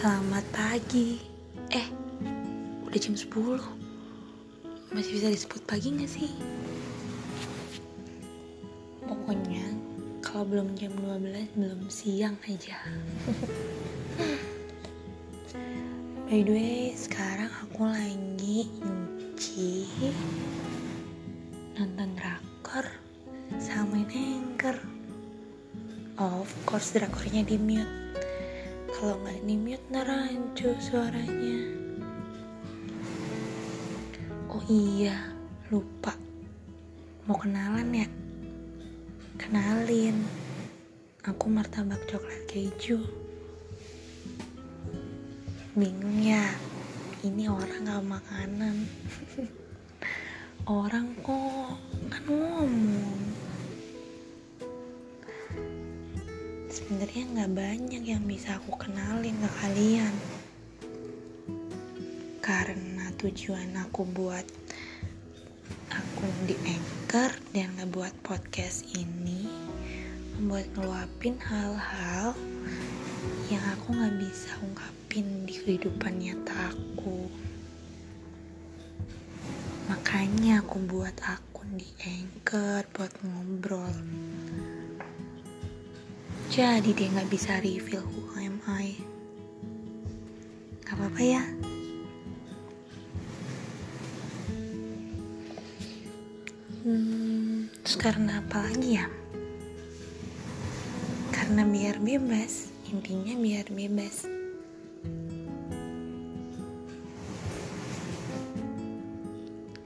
Selamat pagi. Eh, udah jam 10 Masih bisa disebut pagi gak sih? Pokoknya kalau belum jam 12 belum siang aja. By the way, sekarang aku lagi nyuci Nonton drakor sama main anchor. Of course drakornya di mute kalau nggak di mute narancu suaranya. Oh iya lupa. Mau kenalan ya? Kenalin aku martabak coklat keju. Bingung ya ini orang gak makanan. Orang kok kan ngomong sebenarnya nggak banyak yang bisa aku kenalin ke kalian. Karena tujuan aku buat akun di Anchor dan ngebuat podcast ini membuat ngeluapin hal-hal yang aku nggak bisa ungkapin di kehidupan nyata aku. Makanya aku buat akun di Anchor buat ngobrol jadi dia nggak bisa reveal who am I. Gak apa-apa ya. Hmm, terus karena apa lagi ya? Karena biar bebas, intinya biar bebas.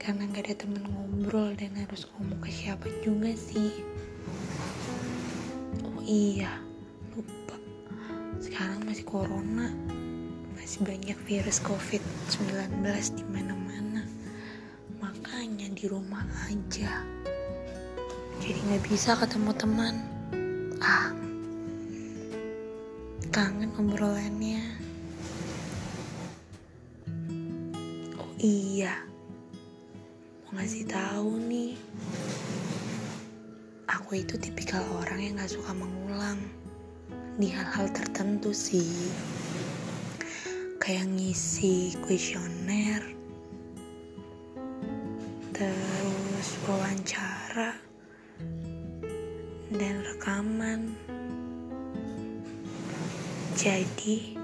Karena gak ada temen ngobrol dan harus ngomong ke siapa juga sih iya lupa. Sekarang masih corona. Masih banyak virus covid-19 di mana-mana. Makanya di rumah aja. Jadi nggak bisa ketemu teman. Ah kangen obrolannya. Oh iya. Mau ngasih tahu nih aku itu tipikal orang yang gak suka mengulang di hal-hal tertentu sih. Kayak ngisi kuesioner terus wawancara dan rekaman. Jadi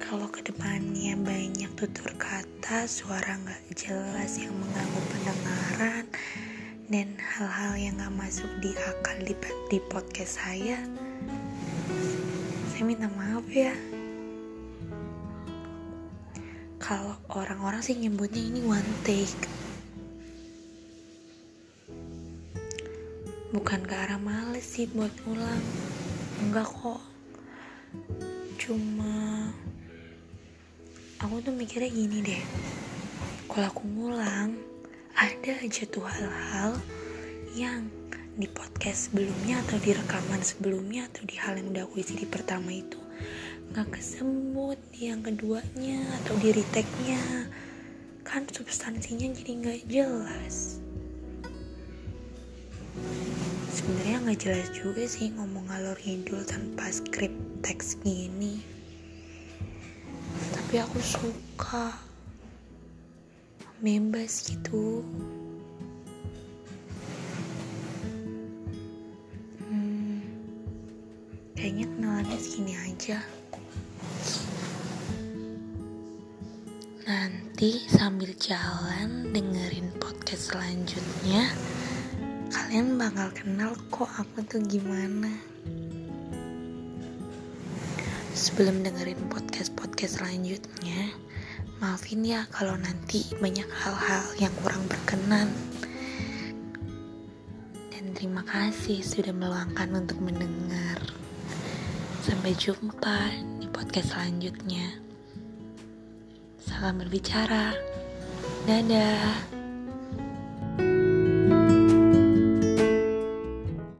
kalau ke depannya banyak tutur kata suara gak jelas yang mengganggu pendengaran dan hal-hal yang gak masuk di akal di, di podcast saya saya minta maaf ya. Kalau orang-orang sih nyebutnya ini one take. Bukan ke arah males sih buat ulang enggak kok. Cuma aku tuh mikirnya gini deh. Kalau aku ngulang ada aja tuh hal-hal yang di podcast sebelumnya atau di rekaman sebelumnya atau di hal yang udah aku isi di pertama itu nggak kesebut di yang keduanya atau di retake-nya. Kan substansinya jadi nggak jelas. Sebenarnya nggak jelas juga sih ngomong ngalor ngidul tanpa skrip teks gini. Tapi aku suka bebas gitu. Hmm, kayaknya kenalannya segini aja. Nanti sambil jalan dengerin podcast selanjutnya kalian bakal kenal kok aku tuh gimana. Sebelum dengerin podcast-podcast selanjutnya Maafin ya kalau nanti banyak hal-hal yang kurang berkenan. Dan terima kasih sudah meluangkan untuk mendengar. Sampai jumpa di podcast selanjutnya. Salam berbicara. Dadah.